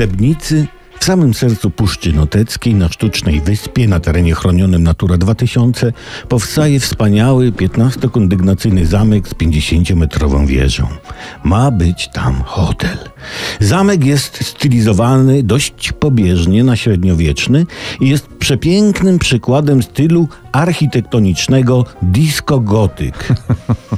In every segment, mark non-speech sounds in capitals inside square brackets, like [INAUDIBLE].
Stebnicy w samym sercu Puszczy Noteckiej, na sztucznej wyspie, na terenie chronionym Natura 2000, powstaje wspaniały 15-kondygnacyjny zamek z 50-metrową wieżą. Ma być tam hotel. Zamek jest stylizowany dość pobieżnie na średniowieczny i jest przepięknym przykładem stylu architektonicznego disco-gotyk. [LAUGHS]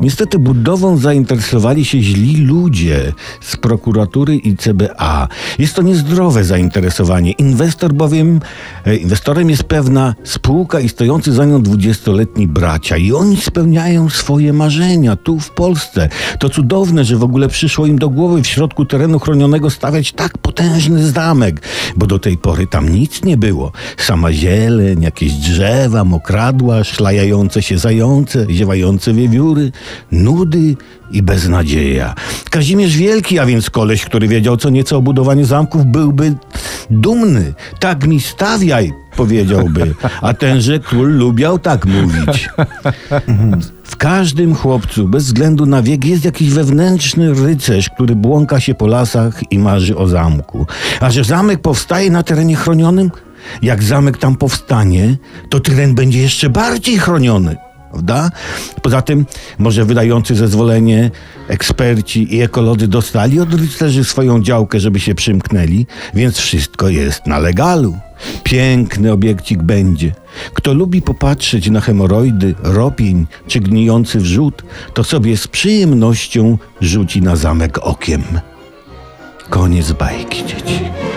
Niestety budową zainteresowali się źli ludzie z prokuratury i CBA. Jest to niezdrowe zainteresowanie. Inwestor bowiem, e, inwestorem jest pewna spółka i stojący za nią dwudziestoletni bracia i oni spełniają swoje marzenia tu w Polsce. To cudowne, że w ogóle przyszło im do głowy w środku terenu chronionego stawiać tak potężny zamek, bo do tej pory tam nic nie było. Sama zieleń, jakieś drzewa, mokradła, szlajające się zające, ziewające wiewióry, nudy i beznadzieja. Kazimierz Wielki, a więc koleś, który wiedział co nieco o budowaniu zamków, byłby dumny. Tak mi stawiaj, powiedziałby. A tenże król lubiał tak mówić. W każdym chłopcu, bez względu na wiek, jest jakiś wewnętrzny rycerz, który błąka się po lasach i marzy o zamku. A że zamek powstaje na terenie chronionym, jak zamek tam powstanie, to teren będzie jeszcze bardziej chroniony. Prawda? Poza tym, może wydający zezwolenie, eksperci i ekolodzy dostali od rycerzy swoją działkę, żeby się przymknęli, więc wszystko jest na legalu. Piękny obiekcik będzie. Kto lubi popatrzeć na hemoroidy, ropień czy gnijący wrzód, to sobie z przyjemnością rzuci na zamek okiem. Koniec bajki, dzieci.